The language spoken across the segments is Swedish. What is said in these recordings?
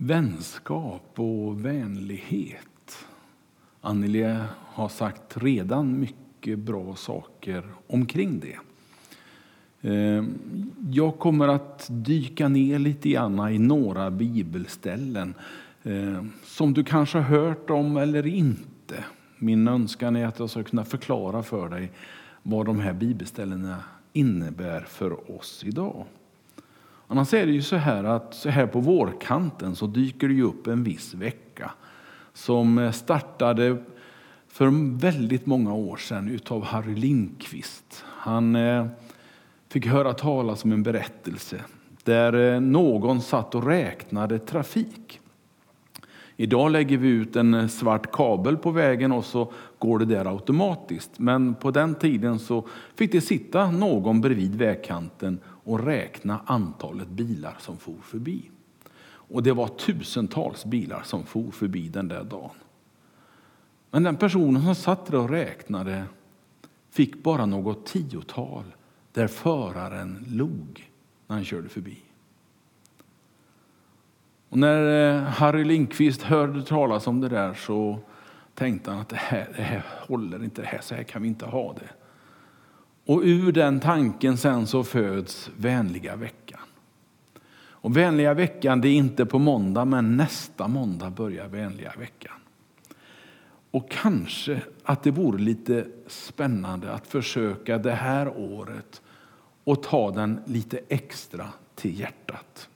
Vänskap och vänlighet. Anneli har sagt redan mycket bra saker omkring det. Eh, jag kommer att dyka ner lite grann i några bibelställen eh, som du kanske har hört om eller inte. Min önskan är att jag ska kunna förklara för dig vad de här bibelställena innebär för oss idag. Annars är det ju så här att så här på vårkanten så dyker det upp en viss vecka som eh, startade för väldigt många år sedan utav Harry Lindqvist. Han eh, fick höra talas om en berättelse där eh, någon satt och räknade trafik. Idag lägger vi ut en svart kabel på vägen och så går det där automatiskt. Men på den tiden så fick det sitta någon bredvid vägkanten och räkna antalet bilar som for förbi. Och det var tusentals bilar som for förbi den där dagen. Men den personen som satt där och räknade fick bara något tiotal där föraren log när han körde förbi. Och när eh, Harry Lindqvist hörde talas om det där så tänkte han att det här, det här håller inte, det här, så här kan vi inte ha det. Och ur den tanken sen så föds vänliga veckan. Och vänliga veckan det är inte på måndag men nästa måndag börjar vänliga veckan. Och kanske att det vore lite spännande att försöka det här året och ta den lite extra till hjärtat.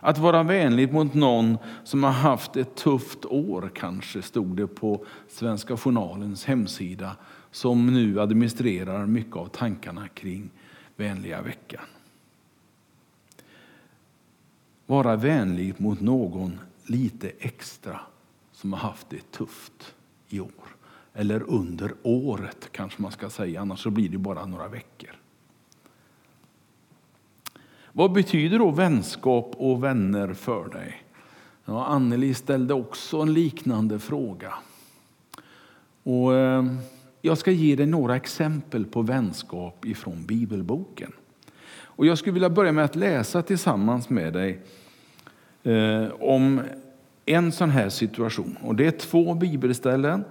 Att vara vänlig mot någon som har haft ett tufft år kanske, stod det på Svenska Journalens hemsida som nu administrerar mycket av tankarna kring vänliga veckan. Vara vänlig mot någon lite extra som har haft det tufft i år. Eller under året kanske man ska säga, annars så blir det bara några veckor. Vad betyder då vänskap och vänner för dig? Ja, Anneli ställde också en liknande fråga. Och, eh, jag ska ge dig några exempel på vänskap ifrån bibelboken. Och jag skulle vilja börja med att läsa tillsammans med dig eh, om en sån här situation. Och det är två bibelställen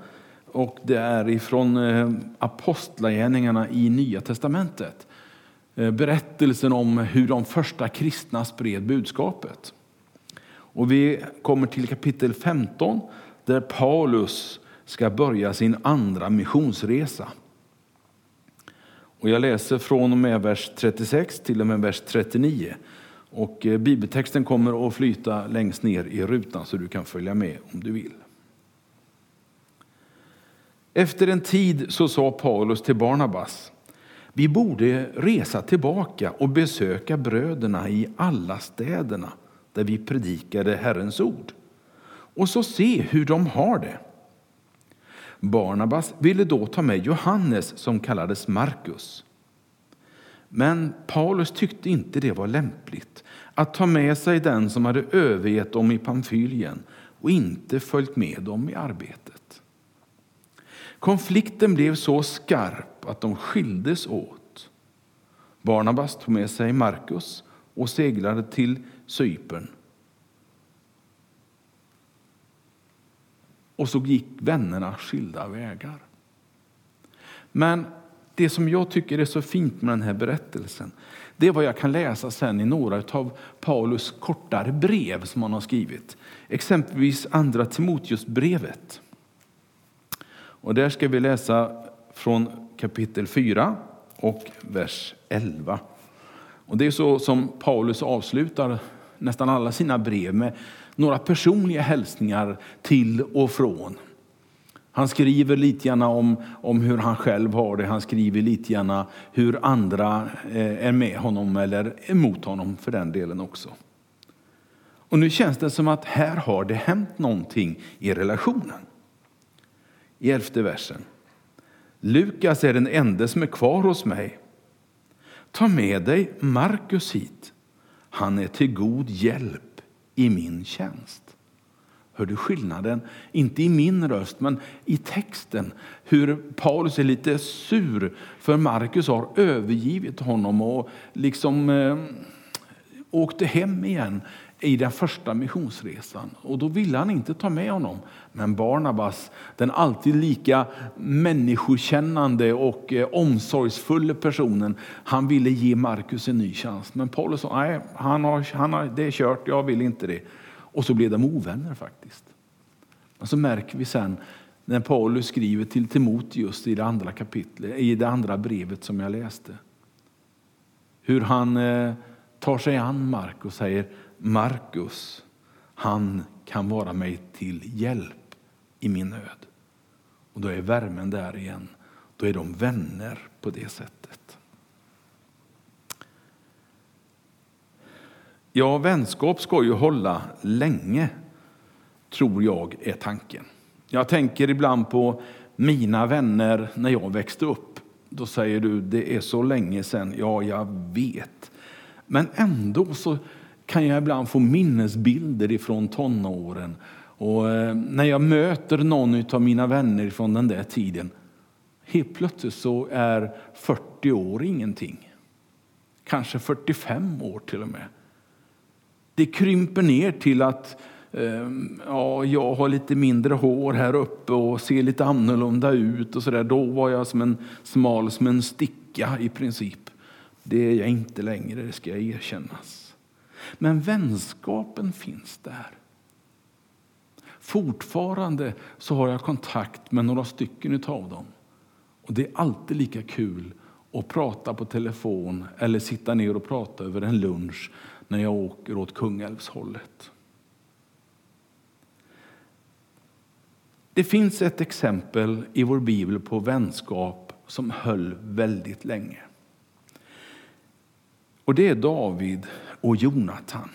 och det är ifrån eh, Apostlagärningarna i Nya testamentet. Eh, berättelsen om hur de första kristna spred budskapet. Och vi kommer till kapitel 15 där Paulus ska börja sin andra missionsresa. Och jag läser från och med vers 36 till och med vers 39. Och eh, bibeltexten kommer att flyta längst ner i rutan så du kan följa med om du vill. Efter en tid så sa Paulus till Barnabas vi borde resa tillbaka och besöka bröderna i alla städerna där vi predikade Herrens ord och så se hur de har det. Barnabas ville då ta med Johannes som kallades Markus. Men Paulus tyckte inte det var lämpligt att ta med sig den som hade övergett dem i Pamfylien och inte följt med dem i arbetet. Konflikten blev så skarp att de skildes åt. Barnabas tog med sig Markus och seglade till Cypern. Och så gick vännerna skilda vägar. Men det som jag tycker är så fint med den här berättelsen, det är vad jag kan läsa sen i några av Paulus kortare brev som han har skrivit. Exempelvis andra Timoteusbrevet. Och där ska vi läsa från kapitel 4 och vers 11. Och det är så som Paulus avslutar nästan alla sina brev med några personliga hälsningar till och från. Han skriver lite grann om, om hur han själv har det, han skriver lite grann hur andra eh, är med honom eller emot honom för den delen också. Och nu känns det som att här har det hänt någonting i relationen. I elfte versen. Lukas är den enda som är kvar hos mig. Ta med dig Markus hit. Han är till god hjälp i min tjänst. Hör du skillnaden? Inte i min röst, men i texten. Hur Paulus är lite sur för Markus har övergivit honom och liksom eh, åkte hem igen i den första missionsresan. Och då ville han inte ta med honom. Men Barnabas, den alltid lika människokännande och eh, omsorgsfulla personen, han ville ge Markus en ny chans. Men Paulus sa, nej, han har, han har, det är kört, jag vill inte det. Och så blev de ovänner faktiskt. Men så märker vi sen när Paulus skriver till Timoteus i det andra kapitlet, i det andra brevet som jag läste. Hur han eh, tar sig an Mark och säger Markus, han kan vara mig till hjälp i min nöd. Och då är värmen där igen. Då är de vänner på det sättet. Ja, vänskap ska ju hålla länge, tror jag är tanken. Jag tänker ibland på mina vänner när jag växte upp. Då säger du, det är så länge sedan. Ja, jag vet. Men ändå så kan jag ibland få minnesbilder ifrån tonåren. Och eh, när jag möter någon av mina vänner från den där tiden, helt plötsligt så är 40 år ingenting. Kanske 45 år till och med. Det krymper ner till att eh, ja, jag har lite mindre hår här uppe och ser lite annorlunda ut. och så där. Då var jag som en smal som en sticka i princip. Det är jag inte längre, det ska jag erkännas. Men vänskapen finns där. Fortfarande så har jag kontakt med några stycken av dem. Och Det är alltid lika kul att prata på telefon eller sitta ner och prata över en lunch när jag åker åt Kungälvshållet. Det finns ett exempel i vår bibel på vänskap som höll väldigt länge. Och det är David och Jonatan.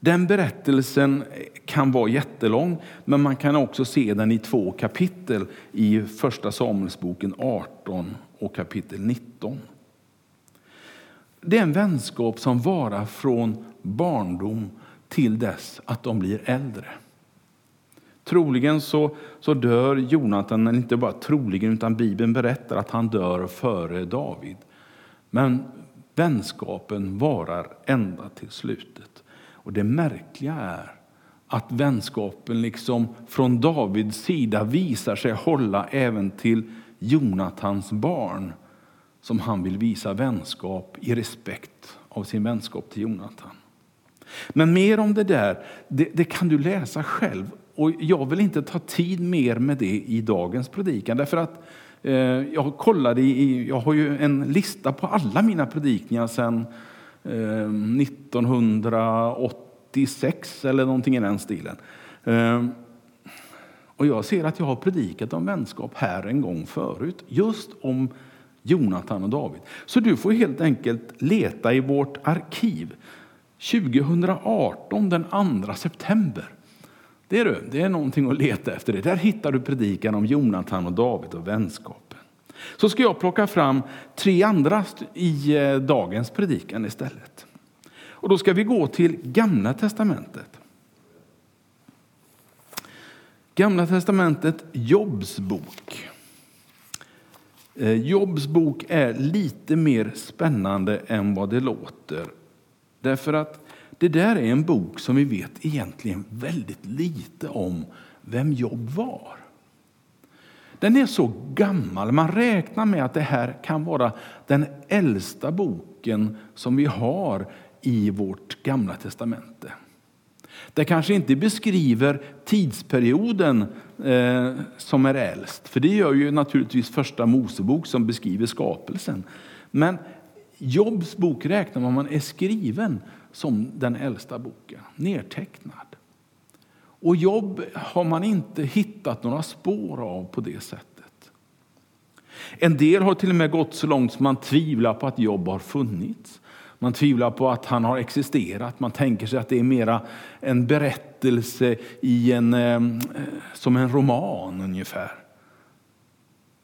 Den berättelsen kan vara jättelång, men man kan också se den i två kapitel i Första Samuelsboken 18 och kapitel 19. Det är en vänskap som varar från barndom till dess att de blir äldre. Troligen så, så dör Jonatan, men inte bara troligen, utan Bibeln berättar att han dör före David. Men vänskapen varar ända till slutet. Och det märkliga är att vänskapen liksom från Davids sida visar sig hålla även till Jonatans barn som han vill visa vänskap i respekt av sin vänskap till Jonatan. Men mer om det där det, det, kan du läsa själv. Och Jag vill inte ta tid mer med det i dagens predikan. Därför att Eh, Eh, jag kollade i, jag har ju en lista på alla mina predikningar sedan eh, 1986 eller någonting i den stilen. Eh, och jag ser att jag har predikat om vänskap här en gång förut, just om Jonathan och David. Så du får helt enkelt leta i vårt arkiv. 2018, den 2 september. Det är, du, det är någonting att leta efter. Det. Där hittar du predikan om Jonathan och David och vänskapen. Så ska jag plocka fram tre andra i eh, dagens predikan istället. Och då ska vi gå till Gamla testamentet. Gamla testamentet, Jobs bok. Eh, Jobs bok är lite mer spännande än vad det låter. Därför att det där är en bok som vi vet egentligen väldigt lite om vem Jobb var. Den är så gammal. Man räknar med att det här kan vara den äldsta boken som vi har i vårt gamla testamente. Det kanske inte beskriver tidsperioden eh, som är äldst, för det gör ju naturligtvis första Mosebok som beskriver skapelsen. Men Jobs bok räknar man är skriven som den äldsta boken, nedtecknad. Och Jobb har man inte hittat några spår av på det sättet. En del har till och med gått så långt som man tvivlar på att Jobb har funnits. Man tvivlar på att han har existerat. Man tänker sig att det är mera en berättelse i en, eh, som en roman ungefär.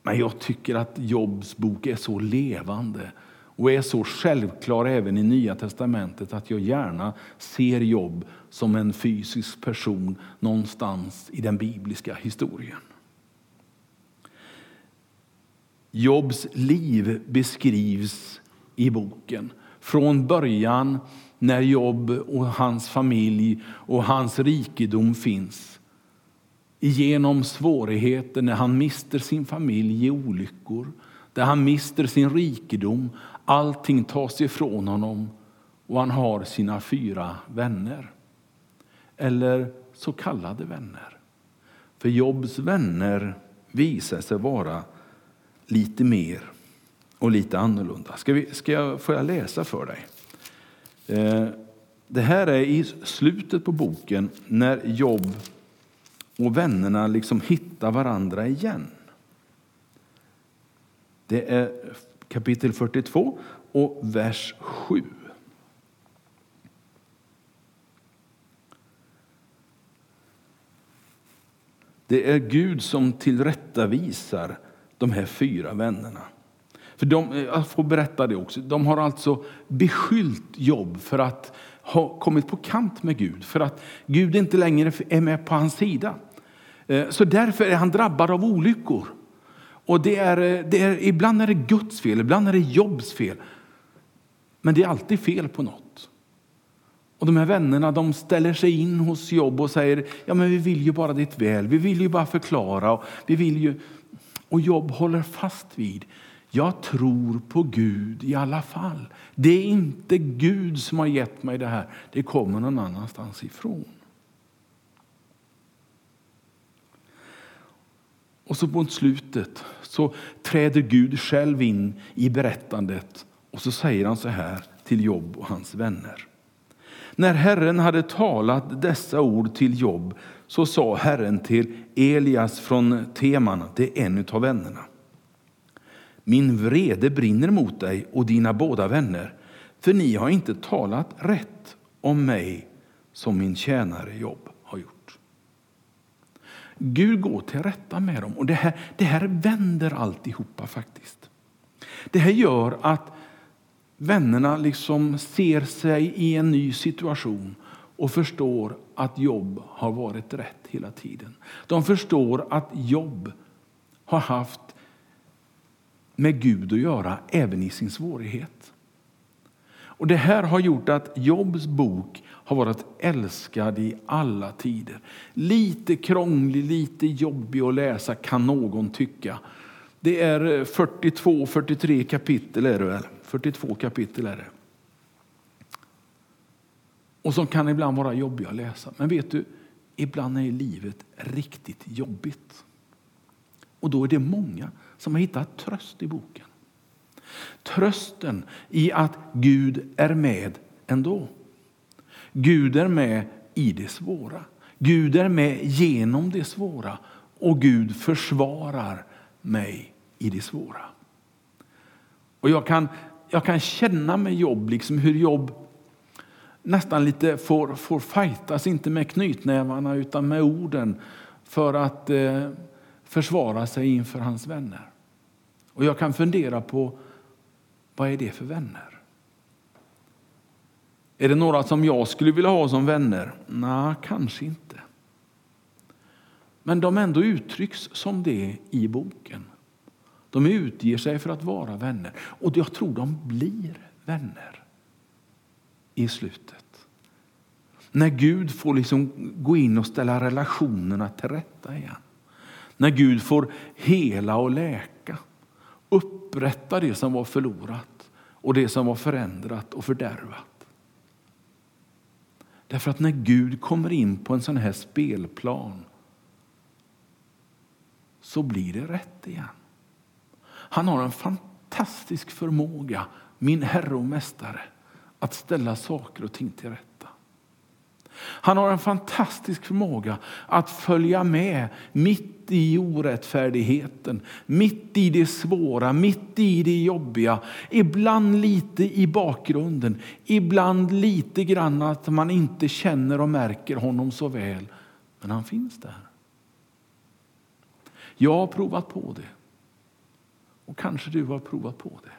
Men jag tycker att Jobs bok är så levande och är så självklar även i Nya testamentet att jag gärna ser Jobb som en fysisk person någonstans i den bibliska historien. Jobs liv beskrivs i boken Från början när Jobb och hans familj och hans rikedom finns. Genom svårigheter när han mister sin familj i olyckor, där han mister sin rikedom. Allting tas ifrån honom och han har sina fyra vänner. Eller så kallade vänner. För Jobs vänner visar sig vara lite mer och lite annorlunda. Ska, vi, ska jag, får jag läsa för dig? Eh, det här är i slutet på boken när Jobb och vännerna liksom hittar varandra igen. Det är kapitel 42 och vers 7. Det är Gud som tillrättavisar de här fyra vännerna. För de, jag får berätta det också. De har alltså beskyllt Jobb för att ha kommit på kant med Gud, för att Gud inte längre är med på hans sida. Eh, så därför är han drabbad av olyckor. Och det är, det är, ibland är det Guds fel, ibland är det Jobs fel. Men det är alltid fel på något. Och de här vännerna de ställer sig in hos Jobb och säger ja men vi vill ju bara ditt väl, vi vill ju bara förklara. Och, vi vill ju... och Jobb håller fast vid jag tror på Gud i alla fall. Det är inte Gud som har gett mig det här, det kommer någon annanstans ifrån. Och så mot slutet så träder Gud själv in i berättandet och så säger han så här till Jobb och hans vänner. När Herren hade talat dessa ord till Jobb så sa Herren till Elias från Teman, det är en av vännerna. Min vrede brinner mot dig och dina båda vänner, för ni har inte talat rätt om mig som min tjänare Jobb. Gud går till rätta med dem och det här, det här vänder alltihopa faktiskt. Det här gör att vännerna liksom ser sig i en ny situation och förstår att jobb har varit rätt hela tiden. De förstår att jobb har haft med Gud att göra även i sin svårighet. Och Det här har gjort att Jobs bok har varit älskad i alla tider. Lite krånglig, lite jobbig att läsa kan någon tycka. Det är eh, 42-43 kapitel är det väl? 42 kapitel är det. Och som kan ibland vara jobbiga att läsa. Men vet du, ibland är livet riktigt jobbigt. Och då är det många som har hittat tröst i boken. Trösten i att Gud är med ändå. Gud är med i det svåra. Gud är med genom det svåra och Gud försvarar mig i det svåra. Och jag kan, jag kan känna med jobb, liksom hur jobb nästan lite får, får fightas, inte med knytnävarna utan med orden för att eh, försvara sig inför hans vänner. Och jag kan fundera på vad är det för vänner? Är det några som jag skulle vilja ha som vänner? Nej, kanske inte. Men de ändå uttrycks som det i boken. De utger sig för att vara vänner och jag tror de blir vänner i slutet. När Gud får liksom gå in och ställa relationerna till rätta igen. När Gud får hela och läka, upprätta det som var förlorat och det som var förändrat och fördärvat. Därför att när Gud kommer in på en sån här spelplan så blir det rätt igen. Han har en fantastisk förmåga, min Herre och Mästare, att ställa saker och ting till rätta. Han har en fantastisk förmåga att följa med mitt i orättfärdigheten, mitt i det svåra, mitt i det jobbiga. Ibland lite i bakgrunden, ibland lite grann att man inte känner och märker honom så väl. Men han finns där. Jag har provat på det. Och kanske du har provat på det.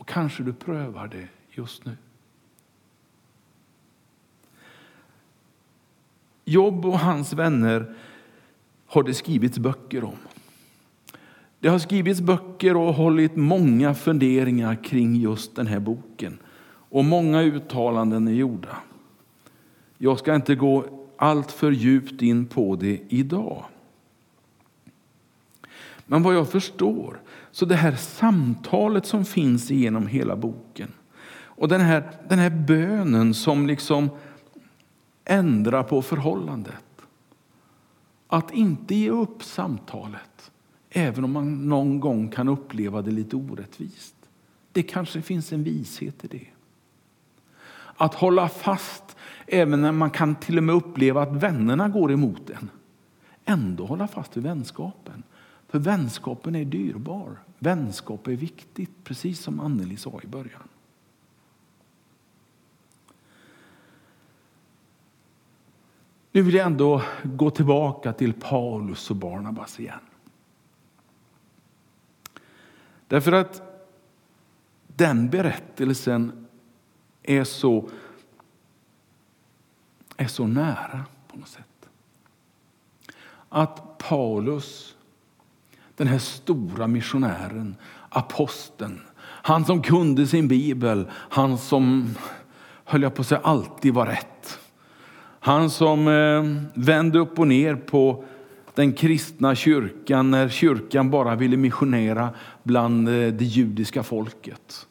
Och kanske du prövar det just nu. Jobb och hans vänner har det skrivits böcker om. Det har skrivits böcker och hållit många funderingar kring just den här boken. Och många uttalanden är gjorda. Jag ska inte gå allt för djupt in på det idag. Men vad jag förstår, så det här samtalet som finns genom hela boken och den här, den här bönen som liksom Ändra på förhållandet. Att inte ge upp samtalet, även om man någon gång kan uppleva det lite orättvist. Det kanske finns en vishet i det. Att hålla fast även när man kan till och med uppleva att vännerna går emot en. Ändå hålla fast vid vänskapen. För vänskapen är dyrbar. Vänskap är viktigt, precis som Anneli sa i början. Nu vill jag ändå gå tillbaka till Paulus och Barnabas igen. Därför att den berättelsen är så, är så nära på något sätt. Att Paulus, den här stora missionären, aposteln, han som kunde sin bibel, han som höll jag på att säga alltid var rätt. Han som eh, vände upp och ner på den kristna kyrkan när kyrkan bara ville missionera bland eh, det judiska folket.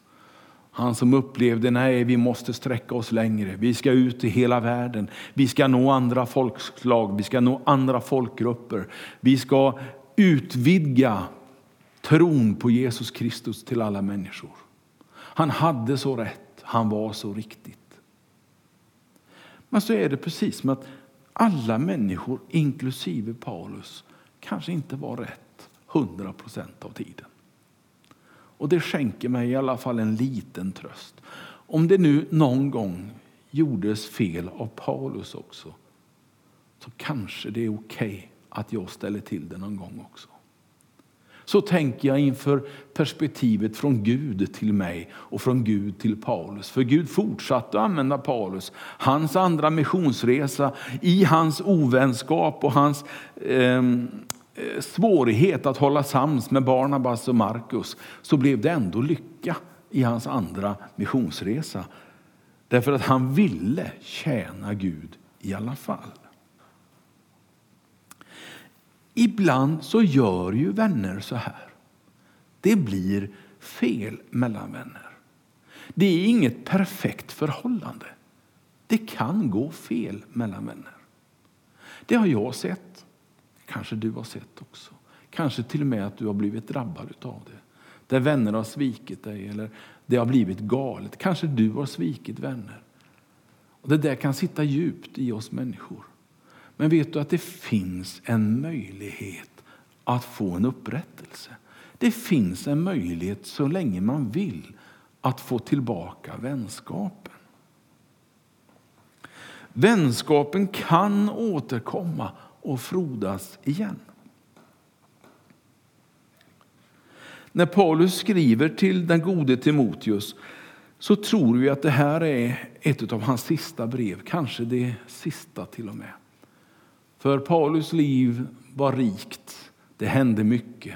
Han som upplevde nej, vi måste sträcka oss längre. Vi ska ut i hela världen. Vi ska nå andra folkslag, vi ska nå andra folkgrupper. Vi ska utvidga tron på Jesus Kristus till alla människor. Han hade så rätt, han var så riktigt. Men så är det precis som att alla människor, inklusive Paulus, kanske inte var rätt 100 procent av tiden. Och det skänker mig i alla fall en liten tröst. Om det nu någon gång gjordes fel av Paulus också, så kanske det är okej okay att jag ställer till det någon gång också. Så tänker jag inför perspektivet från Gud till mig och från Gud till Paulus. För Gud fortsatte att använda Paulus, hans andra missionsresa, i hans ovänskap och hans ehm, eh, svårighet att hålla sams med Barnabas och Markus, så blev det ändå lycka i hans andra missionsresa. Därför att han ville tjäna Gud i alla fall. Ibland så gör ju vänner så här. Det blir fel mellan vänner. Det är inget perfekt förhållande. Det kan gå fel mellan vänner. Det har jag sett. Kanske du har sett också. Kanske till och med att du har blivit drabbad av det. Där vänner har svikit dig eller det har blivit galet. Kanske du har svikit vänner. Och Det där kan sitta djupt i oss människor. Men vet du att det finns en möjlighet att få en upprättelse? Det finns en möjlighet så länge man vill att få tillbaka vänskapen. Vänskapen kan återkomma och frodas igen. När Paulus skriver till den gode Timoteus så tror vi att det här är ett av hans sista brev, kanske det sista till och med. För Paulus liv var rikt. Det hände mycket.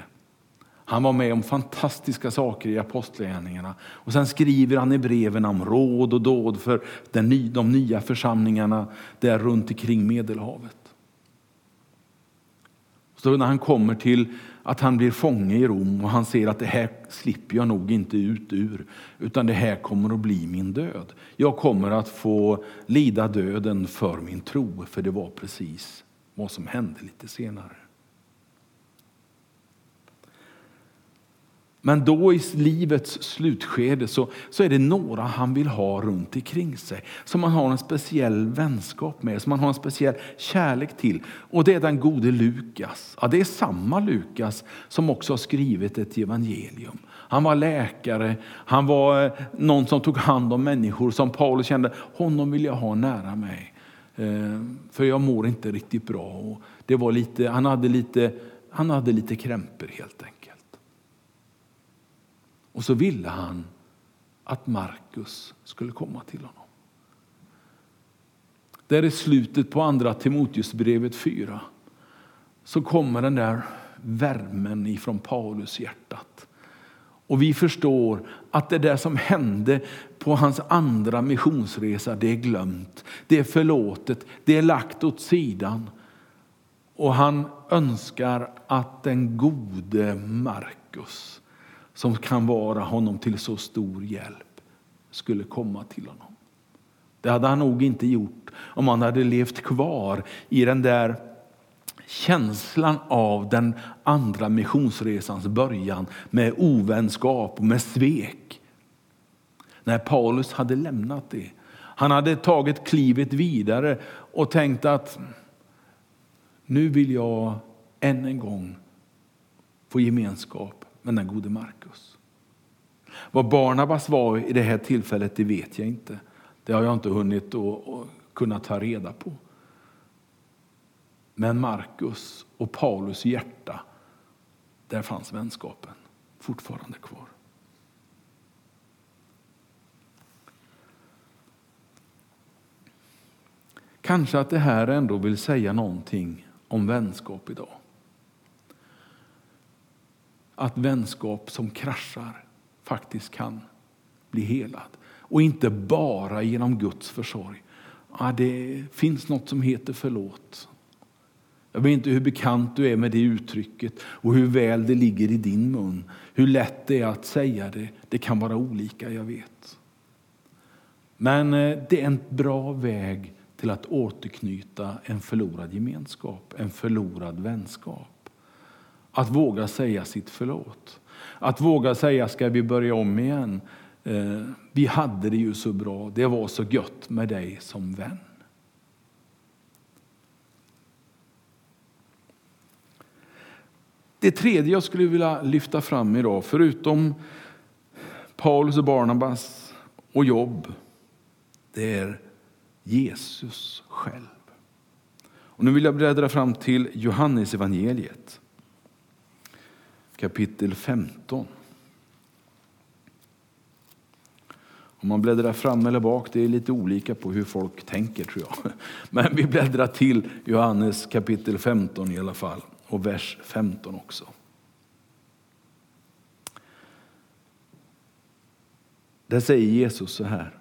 Han var med om fantastiska saker i apostlagärningarna. Och sen skriver han i breven om råd och dåd för den, de nya församlingarna där runt omkring Medelhavet. Så när han kommer till att han blir fånge i Rom och han ser att det här slipper jag nog inte ut ur, utan det här kommer att bli min död. Jag kommer att få lida döden för min tro, för det var precis vad som hände lite senare. Men då i livets slutskede så, så är det några han vill ha runt omkring sig. Som man har en speciell vänskap med, som man har en speciell kärlek till. Och det är den gode Lukas. Ja, det är samma Lukas som också har skrivit ett evangelium. Han var läkare, han var eh, någon som tog hand om människor som Paulus kände, honom vill jag ha nära mig. Eh, för jag mår inte riktigt bra. Och det var lite, han, hade lite, han hade lite krämpor helt enkelt. Och så ville han att Markus skulle komma till honom. Där i slutet på andra Timoteusbrevet 4 så kommer den där värmen ifrån Paulus hjärtat. Och vi förstår att det där som hände på hans andra missionsresa, det är glömt. Det är förlåtet, det är lagt åt sidan. Och han önskar att den gode Markus, som kan vara honom till så stor hjälp, skulle komma till honom. Det hade han nog inte gjort om han hade levt kvar i den där känslan av den andra missionsresans början med ovänskap och med svek. När Paulus hade lämnat det. Han hade tagit klivet vidare och tänkt att nu vill jag än en gång få gemenskap med den gode Markus. Vad Barnabas var i det här tillfället det vet jag inte. Det har jag inte hunnit att kunna ta reda på. Men Markus och Paulus hjärta, där fanns vänskapen fortfarande kvar. Kanske att det här ändå vill säga någonting om vänskap idag. Att vänskap som kraschar faktiskt kan bli helad. Och inte bara genom Guds försorg. Ja, det finns något som heter förlåt. Jag vet inte hur bekant du är med det uttrycket och hur väl det ligger i din mun. Hur lätt det är att säga det. Det kan vara olika, jag vet. Men eh, det är en bra väg till att återknyta en förlorad gemenskap, en förlorad vänskap. Att våga säga sitt förlåt. Att våga säga, ska vi börja om igen? Eh, vi hade det ju så bra, det var så gött med dig som vän. Det tredje jag skulle vilja lyfta fram idag, förutom Paulus och Barnabas och jobb, det är Jesus själv. Och nu vill jag bläddra fram till Johannes evangeliet kapitel 15. Om man bläddrar fram eller bak, det är lite olika på hur folk tänker tror jag. Men vi bläddrar till Johannes kapitel 15 i alla fall och vers 15 också. Där säger Jesus så här.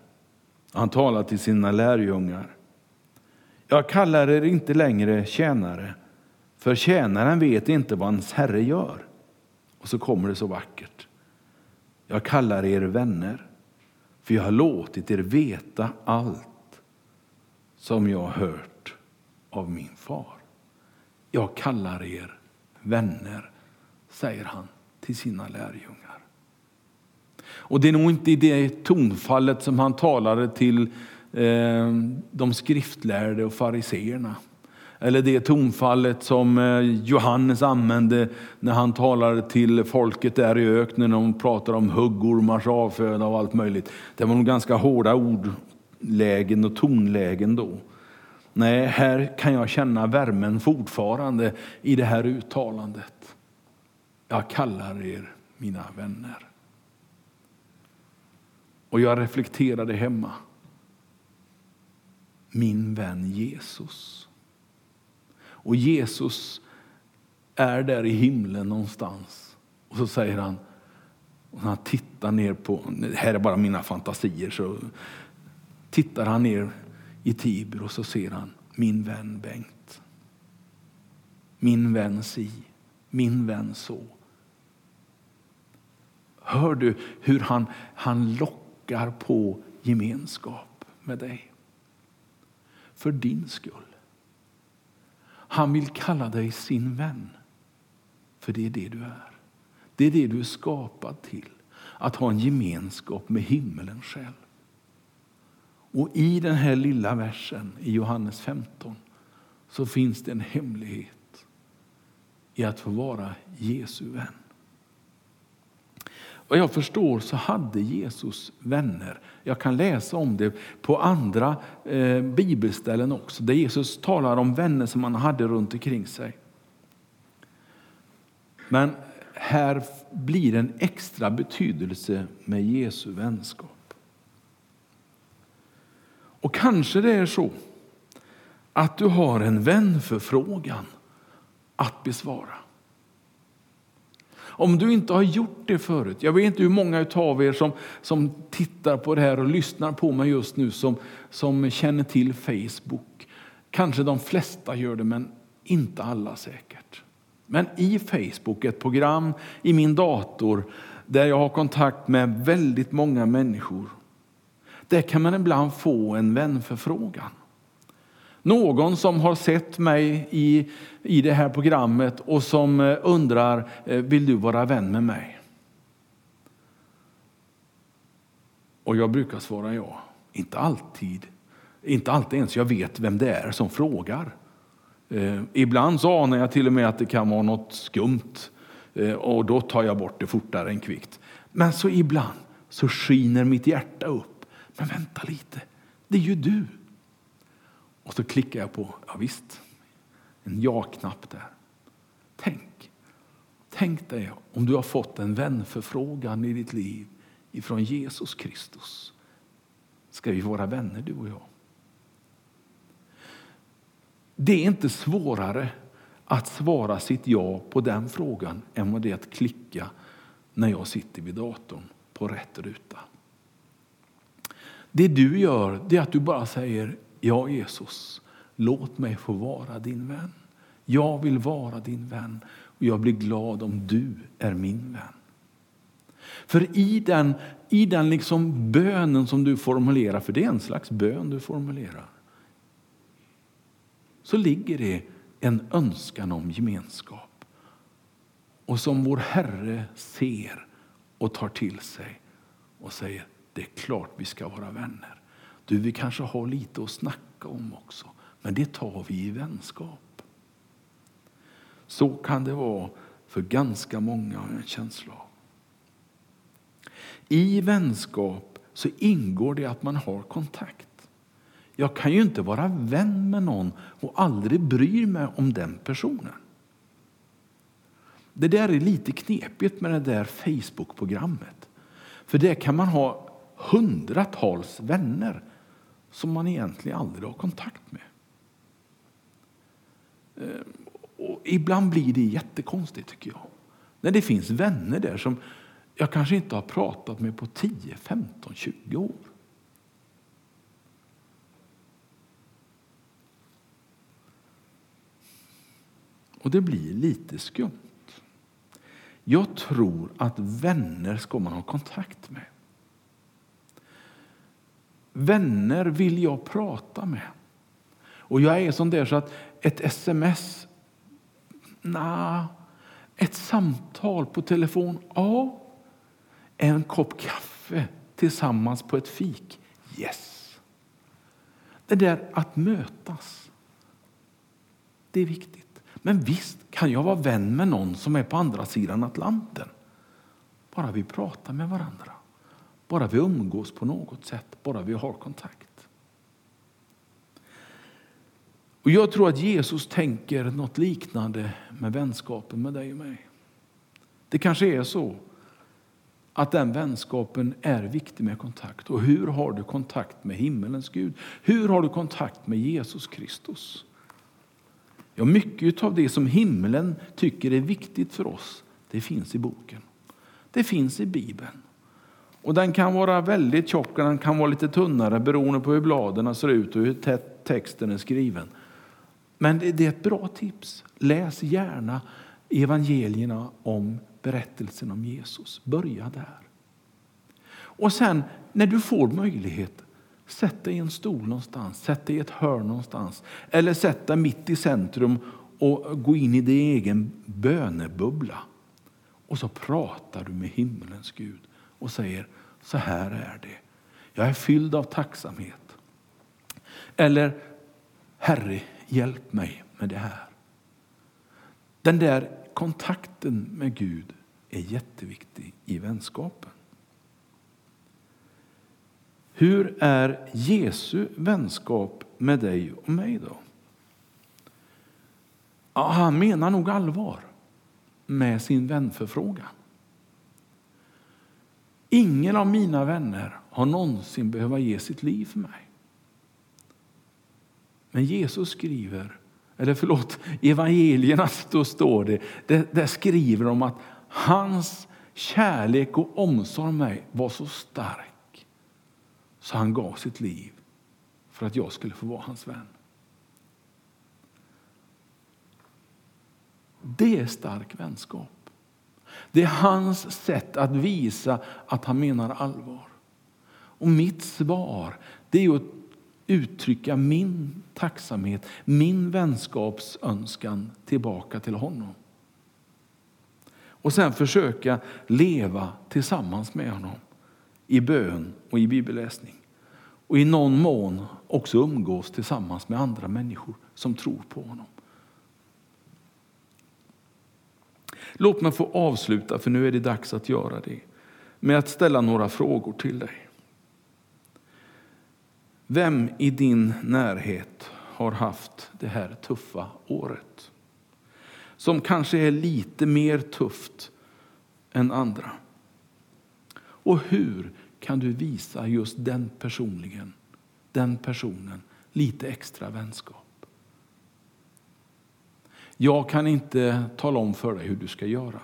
Han talar till sina lärjungar. Jag kallar er inte längre tjänare, för tjänaren vet inte vad hans herre gör. Och så kommer det så vackert. Jag kallar er vänner, för jag har låtit er veta allt som jag har hört av min far. Jag kallar er vänner, säger han till sina lärjungar. Och det är nog inte i det tonfallet som han talade till eh, de skriftlärde och fariseerna. Eller det tonfallet som eh, Johannes använde när han talade till folket där i öknen. och pratade om huggormars avföda och allt möjligt. Det var nog ganska hårda ordlägen och tonlägen då. Nej, här kan jag känna värmen fortfarande i det här uttalandet. Jag kallar er mina vänner. Och jag reflekterade hemma. Min vän Jesus. Och Jesus är där i himlen någonstans. Och så säger han, och han tittar ner på, det här är bara mina fantasier, så tittar han ner i Tibro så ser han min vän Bengt. Min vän si, min vän så. Hör du hur han, han lockar på gemenskap med dig? För din skull. Han vill kalla dig sin vän. För det är det du är. Det är det du är skapad till. Att ha en gemenskap med himmelen själv. Och i den här lilla versen i Johannes 15 så finns det en hemlighet i att få vara Jesu vän. Vad jag förstår så hade Jesus vänner. Jag kan läsa om det på andra eh, bibelställen också, där Jesus talar om vänner som han hade runt omkring sig. Men här blir en extra betydelse med Jesu vänskap. Och kanske det är så att du har en vänförfrågan att besvara. Om du inte har gjort det förut, jag vet inte hur många av er som, som tittar på det här och lyssnar på mig just nu som, som känner till Facebook. Kanske de flesta gör det, men inte alla säkert. Men i Facebook, ett program i min dator där jag har kontakt med väldigt många människor. Där kan man ibland få en vänförfrågan. Någon som har sett mig i, i det här programmet och som eh, undrar, eh, vill du vara vän med mig? Och jag brukar svara ja. Inte alltid. Inte alltid ens jag vet vem det är som frågar. Eh, ibland så anar jag till och med att det kan vara något skumt eh, och då tar jag bort det fortare än kvickt. Men så ibland så skiner mitt hjärta upp. Men vänta lite, det är ju du. Och så klickar jag på, ja visst, en ja-knapp där. Tänk, tänk dig om du har fått en vänförfrågan i ditt liv ifrån Jesus Kristus. Ska vi vara vänner du och jag? Det är inte svårare att svara sitt ja på den frågan än vad det är att klicka när jag sitter vid datorn på rätt ruta. Det du gör det är att du bara säger ja Jesus, låt mig få vara din vän. Jag vill vara din vän och jag blir glad om du är min vän. För i den, i den liksom bönen som du formulerar, för det är en slags bön du formulerar, så ligger det en önskan om gemenskap. Och som vår Herre ser och tar till sig och säger det är klart vi ska vara vänner. Du, vi kanske har lite att snacka om också, men det tar vi i vänskap. Så kan det vara för ganska många, har en känsla av. I vänskap så ingår det att man har kontakt. Jag kan ju inte vara vän med någon och aldrig bry mig om den personen. Det där är lite knepigt med det där Facebook-programmet. För där kan man ha hundratals vänner som man egentligen aldrig har kontakt med. Eh, och ibland blir det jättekonstigt tycker jag. När det finns vänner där som jag kanske inte har pratat med på 10, 15, 20 år. Och det blir lite skumt. Jag tror att vänner ska man ha kontakt med. Vänner vill jag prata med. Och jag är sån där så att ett sms, na, ett samtal på telefon, ja. En kopp kaffe tillsammans på ett fik, yes. Det där att mötas, det är viktigt. Men visst kan jag vara vän med någon som är på andra sidan Atlanten. Bara vi pratar med varandra. Bara vi umgås på något sätt. Bara vi har kontakt. Och Jag tror att Jesus tänker något liknande med vänskapen med dig och mig. Det kanske är så att den vänskapen är viktig med kontakt. Och hur har du kontakt med himmelens Gud? Hur har du kontakt med Jesus Kristus? Ja, mycket av det som himlen tycker är viktigt för oss, det finns i boken. Det finns i Bibeln. Och Den kan vara väldigt tjock och den kan vara lite tunnare beroende på hur bladen ser ut och hur tätt texten är skriven. Men det är ett bra tips. Läs gärna evangelierna om berättelsen om Jesus. Börja där. Och sen när du får möjlighet, Sätt dig i en stol någonstans, sätt dig i ett hörn någonstans. Eller sätt dig mitt i centrum och gå in i din egen bönebubbla. Och så pratar du med himmelens Gud och säger så här är det. Jag är fylld av tacksamhet. Eller Herre, hjälp mig med det här. Den där kontakten med Gud är jätteviktig i vänskapen. Hur är Jesu vänskap med dig och mig då? Ja, han menar nog allvar med sin vänförfrågan. Ingen av mina vänner har någonsin behövt ge sitt liv för mig. Men Jesus skriver, eller förlåt, evangelierna då står det, där, där skriver de att hans kärlek och omsorg om mig var så stark så han gav sitt liv för att jag skulle få vara hans vän. Det är stark vänskap. Det är hans sätt att visa att han menar allvar. Och mitt svar det är att uttrycka min tacksamhet, min vänskapsönskan tillbaka till honom. Och sen försöka leva tillsammans med honom i bön och i bibelläsning. Och i någon mån också umgås tillsammans med andra människor som tror på honom. Låt mig få avsluta, för nu är det dags att göra det, med att ställa några frågor till dig. Vem i din närhet har haft det här tuffa året? Som kanske är lite mer tufft än andra. Och hur kan du visa just den personligen, den personen lite extra vänskap? Jag kan inte tala om för dig hur du ska göra.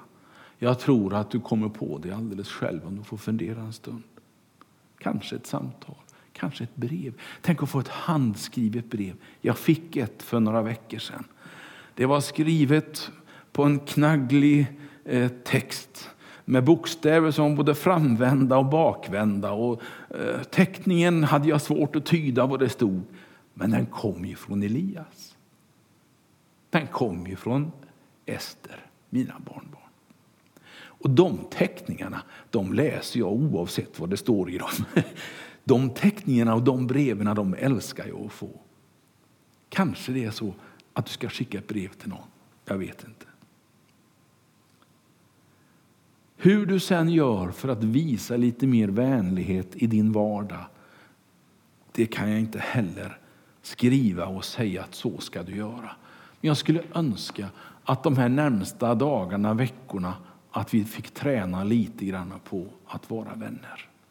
Jag tror att du kommer på det alldeles själv om du får fundera en stund. Kanske ett samtal, kanske ett brev. Tänk att få ett handskrivet brev. Jag fick ett för några veckor sedan. Det var skrivet på en knagglig eh, text med bokstäver som var både framvända och bakvända. Och, eh, teckningen hade jag svårt att tyda vad det stod, men den kom ju från Elias. Den kom ju från Ester, mina barnbarn. Och de teckningarna de läser jag oavsett vad det står i dem. De teckningarna och de breven de älskar jag att få. Kanske det är så att du ska skicka ett brev till någon. Jag vet inte. Hur du sen gör för att visa lite mer vänlighet i din vardag, det kan jag inte heller skriva och säga att så ska du göra. Men jag skulle önska att de här närmsta dagarna, veckorna, att vi fick träna lite grann på att vara vänner.